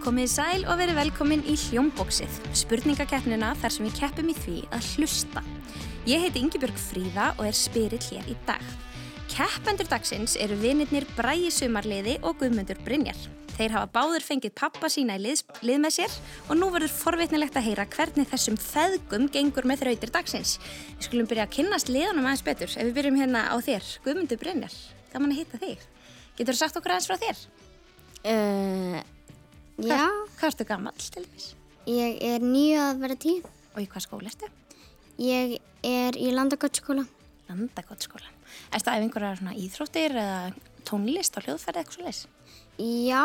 Komið í sæl og verið velkomin í Hljómbóksið, spurningakeppnina þar sem við keppum í því að hlusta. Ég heiti Yngibjörg Fríða og er spyrill hér í dag. Keppendur dagsins eru vinirnir Bræi Sumarliði og Guðmundur Brynjar. Þeir hafa báður fengið pappa sína í lið, lið með sér og nú verður forvitnilegt að heyra hvernig þessum feðgum gengur með þrautir dagsins. Við skulum byrja að kynnast liðanum aðeins betur ef við byrjum hérna á þér, Guðmundur Brynjar. Gaman að hitta þig. Getur þú sagt okkur aðeins frá þér? Uh, já, Hvað ertu gammal til dæmis? ég er nýju að vera tíu. Og í hvað skóla ertu? Ég er í landakottskóla. Landakottskóla. Erstu að einhverja svona íþróttir eða tónlist og hljóðferði eitthvað svo leis? Já,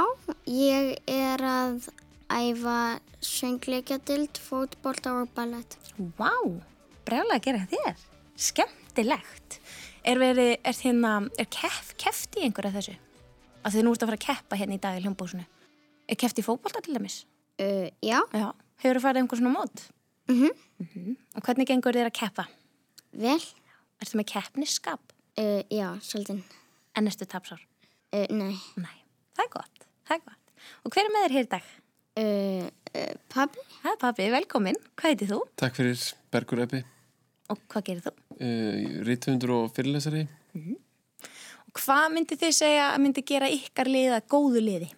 ég er að æfa söngleikjadild, fótbolta og ballett. Vá, brjálega að gera þér. Skemmtilegt. Er verið, er hérna, er keff, keft í einhverja þessu? Að þið nú ert að fara að keppa hérna í dag í hljómbúsinu. Er keft í fótbolta til dæmis? Uh, já, Já. Hefur þú farið einhver svona mót? mhm, Og hvernig gengur þér að keppa? vel. Ertu með keppnisskap? Uh, já, svolítið. En ertu tapsár? Uh, nei. Nei. Það er gott, það er gott. Og hver er með þér hér í dag? Uh, uh, pabbi? Er pabbi, velkomin. Hvað heitir þú? Takk fyrir Bergur Ebbi, Og hvað gerir þú? uh, rítvundur og fyrirlesari. Og hvað myndi þið segja að myndi gera ykkar liða góðu liði?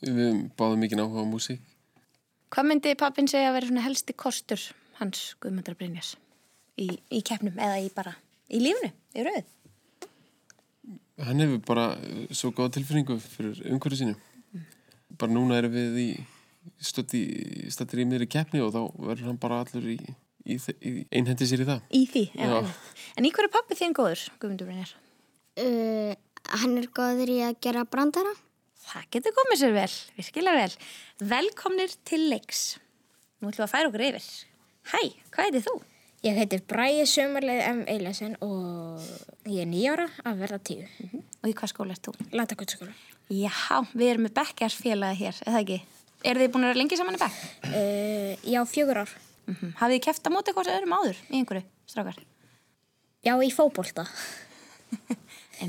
Við báðum mikið áhuga á músík. Hvað myndi pappin segja að vera svona helsti kostur hans Guðmundar Brynjas í, í keppnum eða í bara í lífnu, í rauð? Hann hefur bara uh, svo góða tilfinningu fyrir umhverju sínu. Bara núna erum við í stötti í miðri keppni og þá verður hann bara allur í, í, í einhendi sér í það. Í því, já. Já. En í hverju er pappi þín góður, Guðmundur Brynjar? Uh, hann er góður í að gera brandara. Það getur komið sér vel, virkilega vel. Velkomnir til leiks. Nú ætlum við að færa okkur yfir. Hæ, hvað heitir þú? Ég heitir Bræði Sömarleið M. Eilasen og ég er nýjára að verða tíu. Og í hvað skóla ert þú? Landakottskóla. Já, við erum með bekkjarsfélagi hér, eða ekki? Eru þið búin að vera lengi saman í bekk? Uh, já, fjögur ár. Mm -hmm. Hafið þið keft að móta eitthvað öðrum áður í einhverju, strákar? Já, í fótbolta.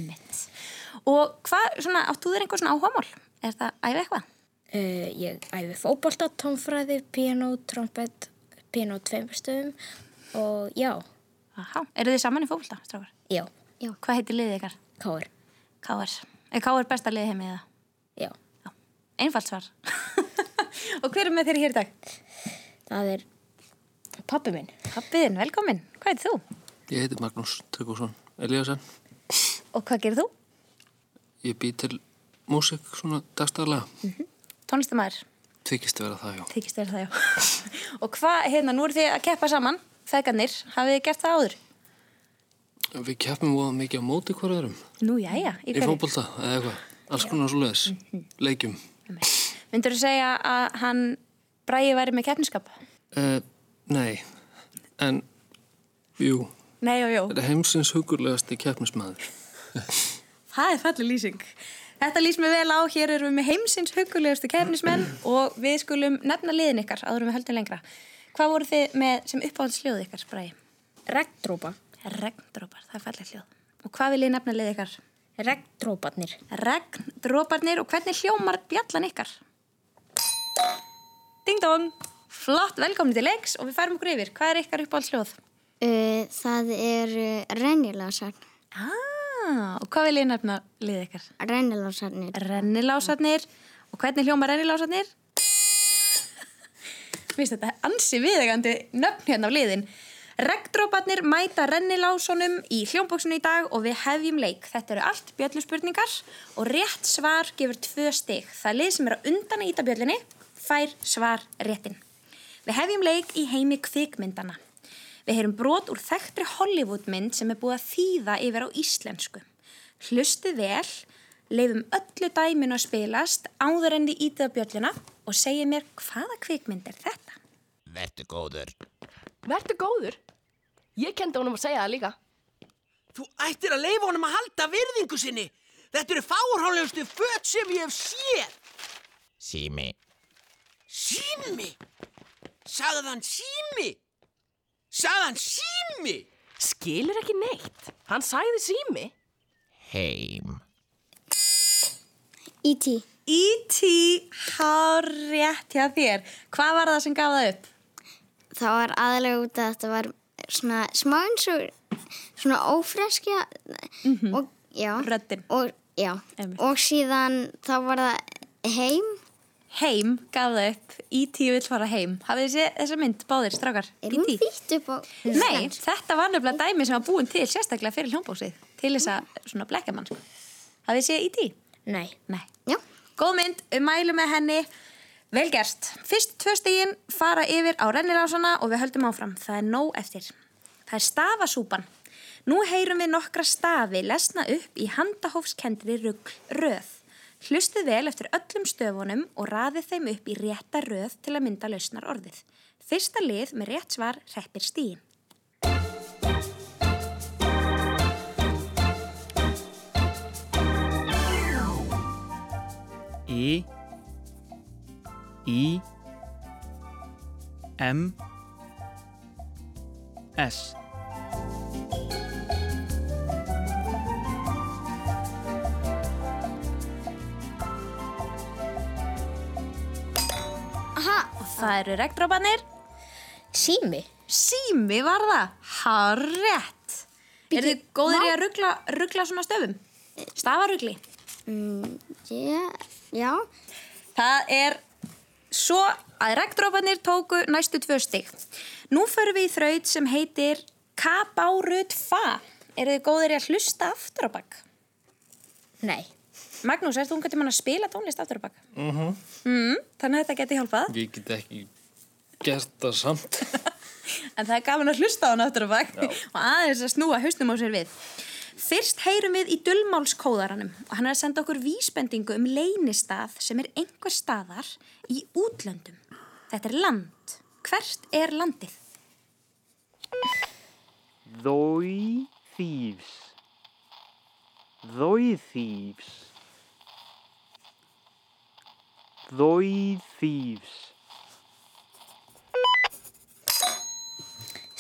Og hvað, svona, áttu þér einhver svona áhugamál? Er það æfið eitthvað? Uh, ég æfi fótbolta, tónfræði, piano, trompet, piano tveimur stöðum og já, Aha. Eru þið saman í fólkvölda, strákar? já, Já. Hvað heitir liðið ykkar? káir, K.R. Er K.R. besta liðið heimið eða? já. Já. Einfalt svar. og hver er með þér hér í dag? Það er pappi minn. Pappiðin, velkomin. Hvað heitir þú? Ég heiti Magnús Tryggvason Eliasson. Og hvað gerir þú? Ég bý til músík svona dagstæðlega. Tónlistamæður. Tvikist vera það, já. Þykist þér það, já. og hvað, hérna, nú eru þið að keppa saman, feðgarnir. Hafið þið gert það áður? Við keppum voða mikið á móti hverjaðurum. Nú, jæja. Í fótbolta eða eitthvað. Alls konar svo leiðis. Leikjum. Myndur þú segja að hann bræði væri með keppniskap? Uh, nei, en jú, Nei og jú. þetta er heimsins hugurlegasti keppnismæður. Það er falleg lýsing. Þetta lýs mér vel á, hér erum við með heimsins hugulegustu keppnismenn og við skulum nefna liðin ykkar áður en við höldum lengra. Hvað voru þið með sem uppáhaldsljóð ykkar, Bræði? Regndrópa. Regndrópar, það er falleg hljóð. Og hvað vil ég nefna lið ykkar? Regndróparnir. Regndróparnir og hvernig hljómar bjallan ykkar? Ding dong! Flott, velkomin til leiks og við færum okkur yfir. Hvað er ykkar uppáhaldsljóð? Uh, það er uh, rennilásarn. Ah, og hvað vil ég nefna lið ykkar? Rennilásarnir. Rennilásarnir og hvernig hljóma rennilásarnir? Mér finnst þetta ansi viðegandi nöfn hérna á liðin. Regndróparnir mæta rennilásunum í hljómbóksinu í dag og við hefjum leik. Þetta eru allt bjölluspurningar og rétt svar gefur tvö stig. Það lið sem er að undan að íta bjöllinni fær svar réttin. Við hefjum leik í heimi kvikmyndana. Við heyrum brot úr þekktri Hollywoodmynd sem er búið að þýða yfir á íslensku. Hlustið vel, leifum öllu dæminu að spilast áður en þið ítið á bjölluna og segið mér hvaða kvikmynd er þetta? Vertu góður. Vertu góður. Ég kendi honum að segja það líka. Þú ættir að leifa honum að halda virðingu sinni. Þetta eru fárhálegustu fött sem ég hef séð. Sími. Sími? Sagðan sími? Sagðan sími? Skilur ekki neitt. Hann sagði sími. Heim. E.T. E.T. Hárétt hjá þér. Hvað var það sem gaf það upp? Það var aðalega út að þetta var svona smá eins og svona ófreskja og já. Röddin. Og, já. Einmitt. Og síðan þá var það heim. Heim gaf það upp. E.T. vill fara heim. Hafið þið séð þessa mynd, báðir, strákar? Er hún E.T.? þýtt upp á Nei, þetta var nefnilega dæmi sem var búin til sérstaklega fyrir hljómbóksið. Til þess að svona blekja mann, sko. Hafið séð E.T.? Nei. Nei. Já. Góð mynd, mælu með henni. Vel gert. Fyrst tvö stegin fara yfir á rennilásana og við höldum áfram. Það er nóg eftir. Það er stafasúpan. Nú heyrum við nokkra stafi lesna upp í handahófskendri röð. Hlustið vel eftir öllum stöfunum og raðið þeim upp í rétta röð til að mynda lausnar orðið. Fyrsta lið með rétt svar hreppir stíin. E I M S Aha, það eru regndrópanir. Sími. Sími var það. Hárétt. Er þið góðir í að ruggla, svona stöfum? Stafarugli. já, já. Það er svo að regndrópanir tóku næstu tvö stig. Nú förum við í þraut sem heitir Kabárut Fa. Eru þið góðir að hlusta aftur á bakk? Nei. Magnús, ert þú einhvern tímann að spila tónlist aftur á bakk? Mm -hmm. Þannig að þetta geti hjálpað. Ég get ekki gert það samt. En það er gaman að hlusta á hann aftur á bakk og aðeins að snúa hausnum á sér við. Fyrst heyrum við í dullmálskóðaranum og hann er að senda okkur vísbendingu um leynistað sem er einhver staðar í útlöndum. Þetta er land. Hvert er landið? Þói thieves Þói thieves Þói thieves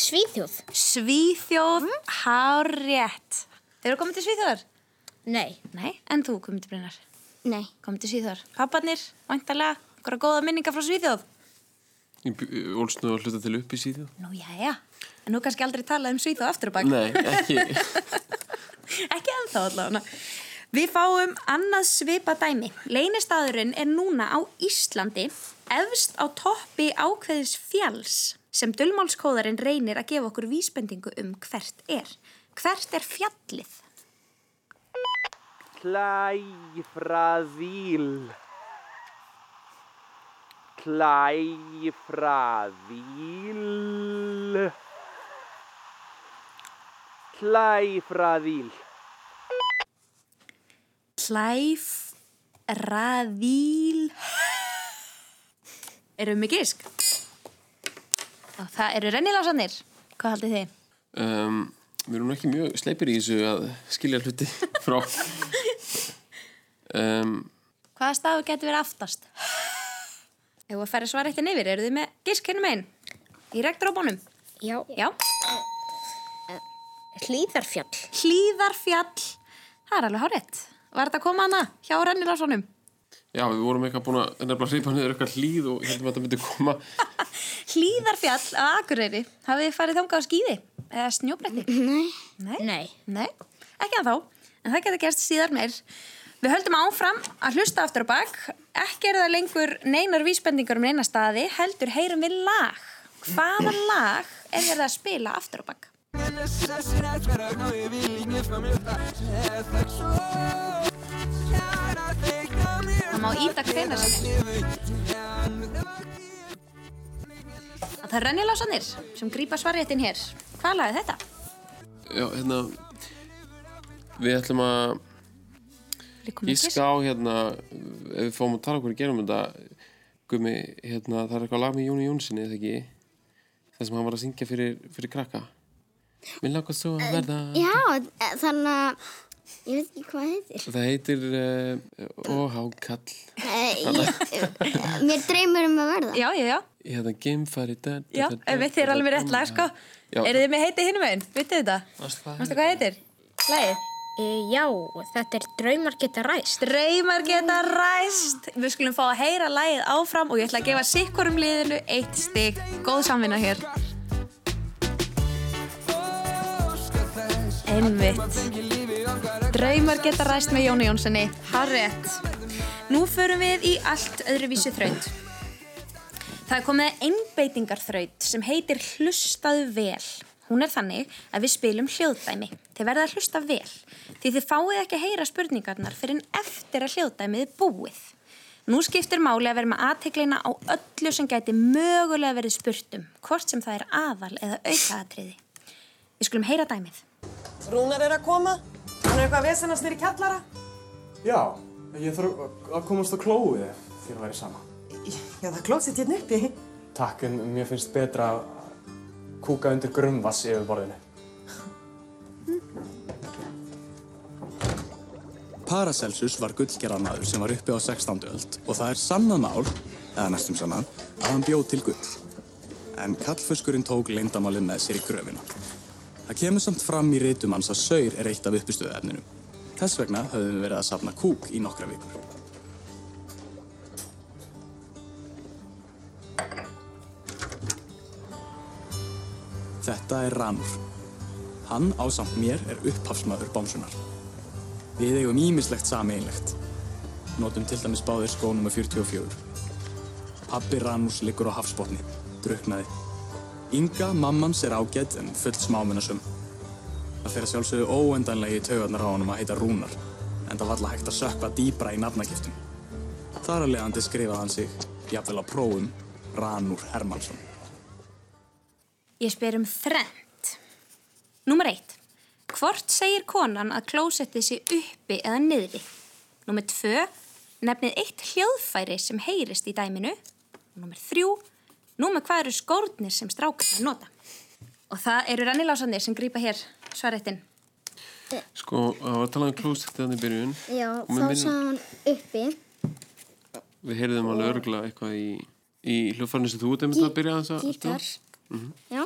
Svíþjóð. Svíþjóð, hárétt. Þeir eru komið til Svíþjóðar? Nei. Nei, en þú komið til Brynjar? Nei. Komið til Svíþjóðar. Papparnir, væntalega, okkur góða minninga frá Svíþjóð? Ég ólst nú að hluta til upp í síðu. Nú, já, já. En nú kannski aldrei talað um Svíþjóð aftur á bakk. Nei, ekki. Ekki ennþá allavega. Við fáum annað svipa dæmi. Leynistadurinn er núna á Íslandi efst á toppi ákveðis fjalls sem dullmálskóðarinn reynir að gefa okkur vísbendingu um hvert er. Hvert er fjallið? Klæfraðíl Klæfraðíl Klæfraðíl Klæf raðíl Erum við? Já, það eru rennilásannir Hvað haldið þið? Um, við erum nú ekki mjög sleipir í þessu að skilja hluti frá. Um, Hvaða stafu getur verið aftast? Ef að færa svar eittin yfir, eru þið með gisk hennum einn? Í regndrópunum? Já. Já. Hlýðarfjall. Hlíðarfjall Það er alveg hárétt Var þetta að koma hana hjá rennilásannum? já, við vorum eitthvað búin að nefnilega hripa niður eitthvað hlýð og heldum að þetta myndi koma. Hlíðarfjall á Akureyri Hafið þið farið þangað á skíði? Eða snjóbretti? Nei. Nei. Nei. Nei, ekki að þá, en það getur gerst síðar meir. Við höldum áfram að hlusta aftur á bak. Ekki eru það lengur neinar vísbendingar um neina staði, heldur heyrum við lag. Hvaða lag er verið að spila aftur á bak? Það má íta hvenna sem er. Það er rennilásanir sem grípa svarréttin hér. Hvað lag er þetta? Já, hérna, við ætlum að Við komum að gíska á hérna, ef við fáum að tala okkur að gerum þetta, gummi, hérna, það er eitthvað lag með Jóni Jónssoni, eða ekki? Það sem hann var að syngja fyrir, fyrir krakka. Mér langar svo að verða... Já, þannig að ég veit ekki hvað það heitir. Það heitir uh, Óhákall. Eh, ég- Mér dreymir um að verða. Já, já, já. Hérna, geimfari... Da, da, Já, da, da, ef þið er alveg rétt lag, sko. Já. Eru þið með heiti hinum einn? Vitið þetta? Mástu hvað heitir? Lagið? E, já, þetta er Draumar geta ræst. Draumar geta ræst. Við skulum fá að heyra lagið áfram og ég ætla að gefa sikkurum liðinu eitt stygg. Góð samvinna hér. Einmitt. Draumar geta ræst með Jóni Jónssoni. Harrið. Nú förum við í allt öðruvísi þraut. Það er komið einbeitingarþraut sem heitir Hlustaðu vel. Hún er þannig að við spilum hljóðdæmi. Þið verða að hlusta vel. Því þið fáið ekki að heyra spurningarnar fyrir en eftir að hljóðdæmið er búið. Nú skiptir máli að vera með aðteglina á öllu sem gæti mögulega verið spurtum, hvort sem það er aðal eða aukaðatriði. Við skulum heyra dæmið. Rúnar er að koma. Hann er eitthvað að vesenast nýri kjallara. Já, ég þarf að komast á klóið ef þér væri sama. Já, það klósið hérna uppi. Takk, en mér finnst betra að kúka undir grunnvass yfir borðinu. Paracelsus var gullgerðarmaður sem var uppi á 16. öld og það er sannað mál, eða næstum sannað, að hann bjóð til gull. En kallföskurinn tók leindamálið með sér í gröfina. Það kemur samt fram í reytum hans að saur er eitt af uppistöðu efninu. Þess vegna höfum við verið að safna kúk í nokkra vikur. Þetta er Ranur. Hann ásamt mér er upphafsmaður bámsunar. Við eigum ímislegt sameinlegt. Notum til dæmis báðir skó nr. 44. Pabbi Ranús liggur á hafsbotni, druknaði. Inga, mammans, er ágætt en fullt smámunasum. Það að sjálfsögðu óendanlega í taugarnar á honum að heita Rúnar, en það var alltaf hægt að sökva dýbra í nafnagiftum. Þar að leiðandi skrifaði hann sig, jafnvel á prófum, Ranúr Hermansson. Ég spyr um þrennt. Númer eitt. Hvort segir konan að klósettið sé uppi eða niðri? Númer tvö. Nefnið eitt hljóðfæri sem heyrist í dæminu. Númer þrjú. Númer hvað eru skórnir sem strákarnir nota? Og það eru rannilásarnir sem grýpa hér svarettin. Sko, það var að tala um klósettið þannig í byrjun. Já, þá minnir- sagði hann uppi. Við heyrðum alveg örgulega eitthvað í, í hljóðfarnu sem þú ert einmitt að byrja aðeins að Gítar. Mhm. Já.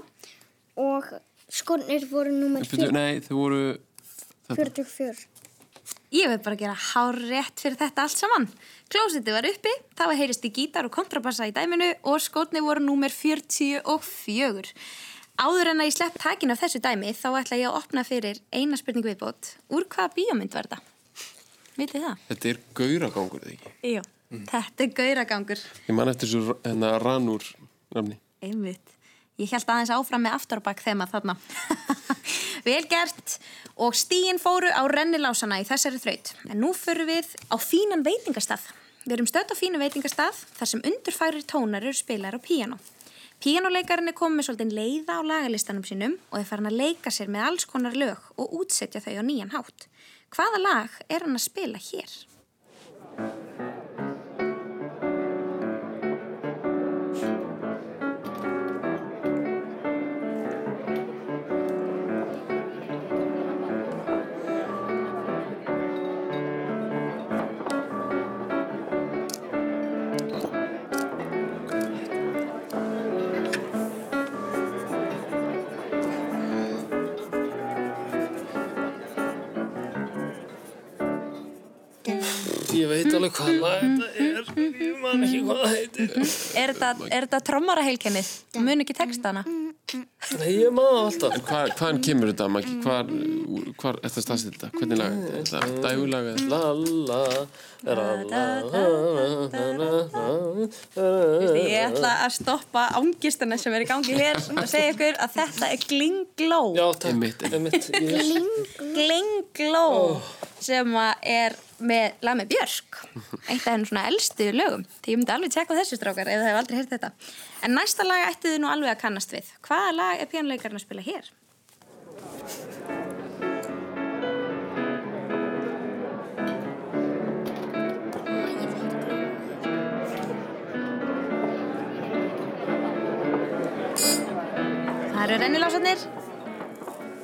Og skórnir voru nummer Byrju, Nei, þau voru... þetta. 44. Ég vil bara gera hár rétt fyrir þetta allt saman. Klósettið var uppi, það var heyrist í gítar og kontrabassa í dæminu og skórnir voru númer 44. Áður en að ég slepp takin af þessu dæmi þá ætla ég að opna fyrir eina spurningu viðbót. Úr hvaða bíómynd var þetta? Vitið það? Þetta er gauragangur, eða ekki? Jú, þetta er gauragangur. Ég man eftir þessu hérna rannúr nafni. Einmitt. Ég held aðeins áfram með aftur og bakk þema þarna. Vel gert og stíin fóru á rennilásana í þessari þraut. En nú förum við á fínan veitingastað. Við erum stödd á fínu veitingastað þar sem undurfærir tónar eru spilar á píano. Píanoleikarinn er komið svolítið leiða á lagalistanum sínum og er farin að leika sér með alls konar lög og útsetja þau á nýjan hátt. Hvaða lag er hann að spila hér? Man ekki hvað það heitir. Er þetta, trommaraheilkennið? Mun ekki textana? Nei, ég man það alltaf. Hva, hvaðan kemur þetta, Maggi? Hvar, hvar er þetta staðstil þetta? Hvernig lag er þetta? Er þetta dægulag eða? La la, la la, Ég ætla að stoppa ángistana sem er í gangi hér og segja ykkur að þetta er Glingló. Já, takk. Einmitt, einmitt. Glingló sem er með lag með Björk. Eitt af henni svona elstu lögum. Því ég myndi alveg tjekka þessu strákar ef það hef aldrei heyrt þetta. En næsta lag ættu þið nú alveg að kannast við. Hvaða lag er píanleikarinn að spila hér? Það eru rennilásarnir.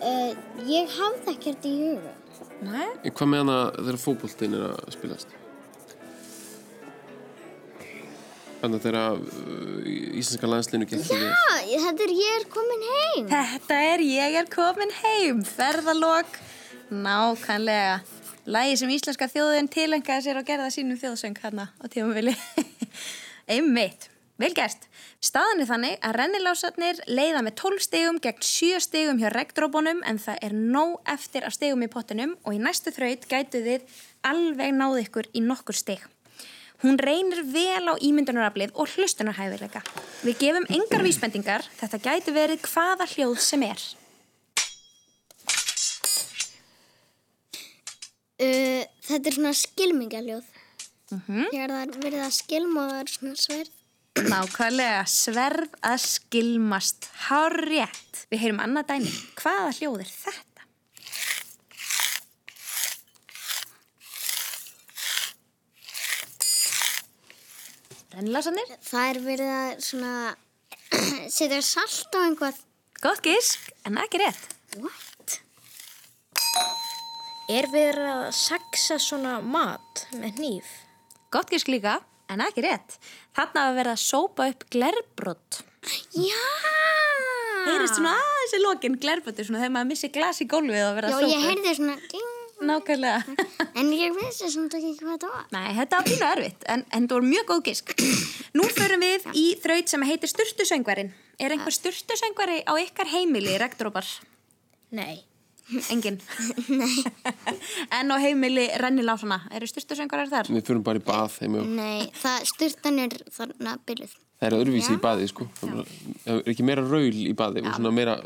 Uh, ég hafði ekkert í huga. Nei. En Hvað með hana þegar fótboltinn er að spilast? Þannig að þegar uh, íslenska landslinu. Já, þetta er ég er komin heim. Þetta er Ég er komin heim, ferðalok Nákvæmlega. Lægi sem íslenska þjóðin tilengaði sér og gerða sínum þjóðsöng hérna á tímafili. Einmitt. Vel gert. Staðan er þannig að rennilásarnir leiða með 12 stegum gegn 7 stegum hjá regndrópunum en það er nóg eftir af stegum í pottinum og í næstu þraut gætu þið alveg náð ykkur í nokkur steg. Hún reynir vel á ímyndunaraflið og hlustunarhæfileika. Við gefum engar vísbendingar, þetta gæti verið hvaða hljóð sem er. Uh, þetta er svona skilmingaljóð. Mm Þegar það er verið að skilma og það er svona sverð. Nákvæmlega, sverð að skilmast. Hár rétt. Við heyrum annað dæmi. Hvaða hljóð er þetta? Rennlásanir? Það er verið að svona setja salt á einhvað. Gott gisk, en ekki rétt. What? Er verið að saksa svona mat með hníf? Gott gisk líka, en ekki rétt. Þarna var verið að sópa upp glerbrott. Já! Heyrist svona aðeins í lokin glerbrotti, svona þegar maður missi glas í gólfið og verið Já, að sópa ég upp. heyrði svona ding. Nákvæmlega. En ég vissi samt ekki hvað það var. Nei, þetta var pínu erfitt, en, en þetta voru mjög góð gisk. Nú förum við í þraut sem heitir Sturtusöngvarin. Er einhver Sturtusöngvari á ykkar heimili, regndrópar? Nei. Engin? Nei. en á heimili rennilásana, eru Sturtusöngvarar þar? Við fyrir bara í bað Nei, það styrtan er þarna byrjuð. það er öðruvísi Já. í baði sko. Það er ekki meira raul í baði og svona meira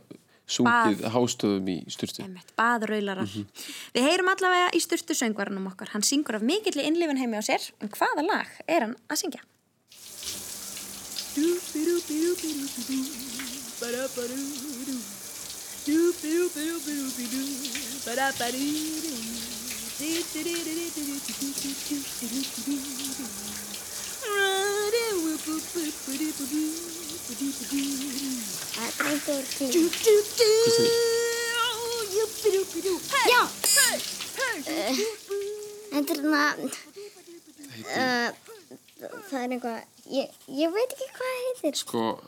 sungið hástöðum í styrstu. Baðraularar. Við heyrum allavega í Sturtusöngvaranum okkar. Hann syngur af mikilli innlifin heimi á sér. En hvaða lag er hann að syngja? Do do do do do do I Do do do. Oh, you doo doo doo. Hey, ja. Sko,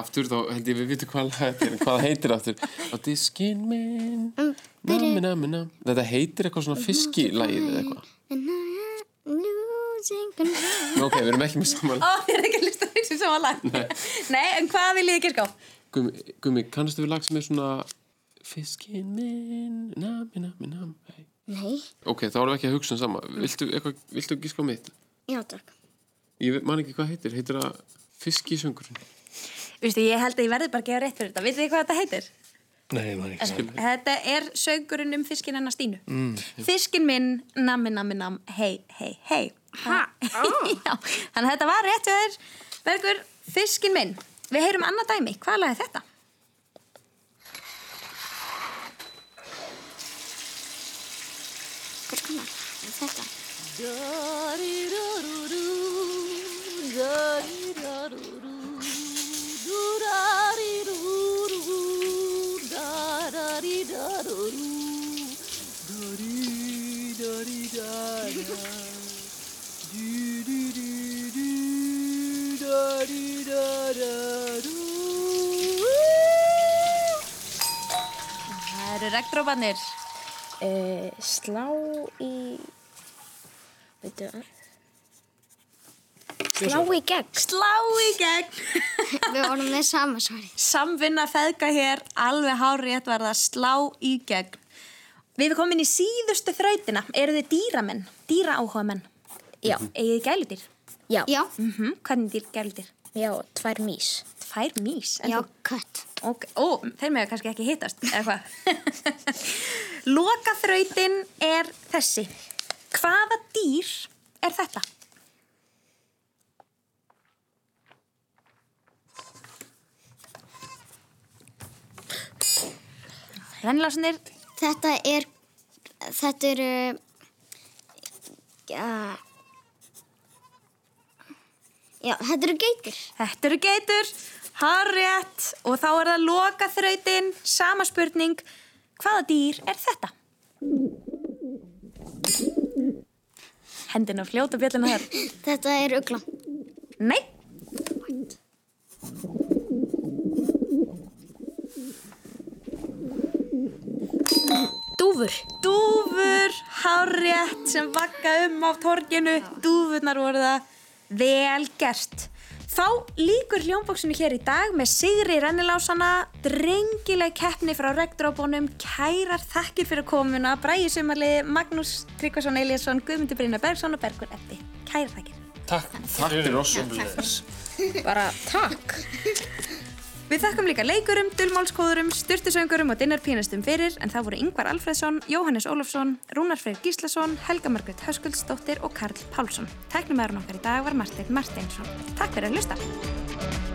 aftur þá held ég við vitum hvað þetta er, hvað heitir aftur. Á diskinn minn, byrju. nammi, nammi, nammi. Þetta heitir eitthvað svona fiskilægið eða eitthvað. Ok, við erum ekki með saman. Ó, þið er ekki að lista þessu saman lag. Nei. En hvað vil ég ekki ská? Gumi, kannastu við lag sem er svona Fiskinn minn, nammi, nammi, nammi. Nei. Ok, þá erum við ekki að hugsa um sama. Viltu, eitthvað, viltu gíska á mitt? Já, takk. Ég man ekki hvað heitir. Heitir það fiskisöngurinn? Vistu, ég held að ég verði bara að gefa rétt fyrir þetta. Vitið þið hvað þetta heitir? Nei, man ekki. Þetta er söngurinn um fiskinn hennar Stínu. Mm. Fiskinn minn, nammi, nammi, nam, hei, hei, hei. Ha? Já, þannig að þetta var rétt þér. Bergur, fiskinn minn. Við heyrum annað dæmi. Hvað er þetta? Hvers konar? Er Þetta. Það eru regndrópanir. Uh, slá í... Veitu það? Slá í gegn. Slá í gegn. Við vorum með sama svari. Samvinna feðga hér, alveg hári rétt var það slá í gegn. Við erum komin í síðustu þrautina. Eru þið dýramenn? Dýraáhugamenn? Já. Egið þið gæludýr? Já. Já. Mm Hvernig dýr gæludýr? Já, tvær mís. Tvær mís? En Já, þú- kött. Ok, ó, þeir með kannski ekki hittast, eða hvað? Loka þrautin er þessi. Hvaða dýr er þetta? Rennlásanir, Þetta er, þetta eru, já, já, þetta eru geitir. þetta eru geitur, harrétt og þá er það loka þrautin, sama spurning. Hvaða dýr er þetta? Hendina fljóta bjöllina þar. Þetta er ugla. Nei. Dúfur. Dúfur, hárétt sem vakka um á torginu. Dúfurnar voru það vel gert. Þá líkur hljómbóksinu hér í dag með Sigri Rennilásana, drengileg keppni frá regndrópunum, kærar þakkir fyrir komuna, Bræði Sumarli, Magnús Tryggvason Eliasson, Guðmundur Brynjar Bergson og Bergur Eppi. Kærar þakkir. Takk, takk fyrir oss umleðis. Bara takk. Við þakkum líka leikurum, dullmálskóðurum, styrtusöngurum og dinnerpínastum fyrir en það voru Yngvar Alfredsson, Jóhannes Ólafsson, Rúnar Freyr Gíslason, Helga Margret Höskuldsdóttir og Karl Pálsson. Tæknumæðurinn okkar í dag var Martin Martinsson. Takk fyrir að hlusta.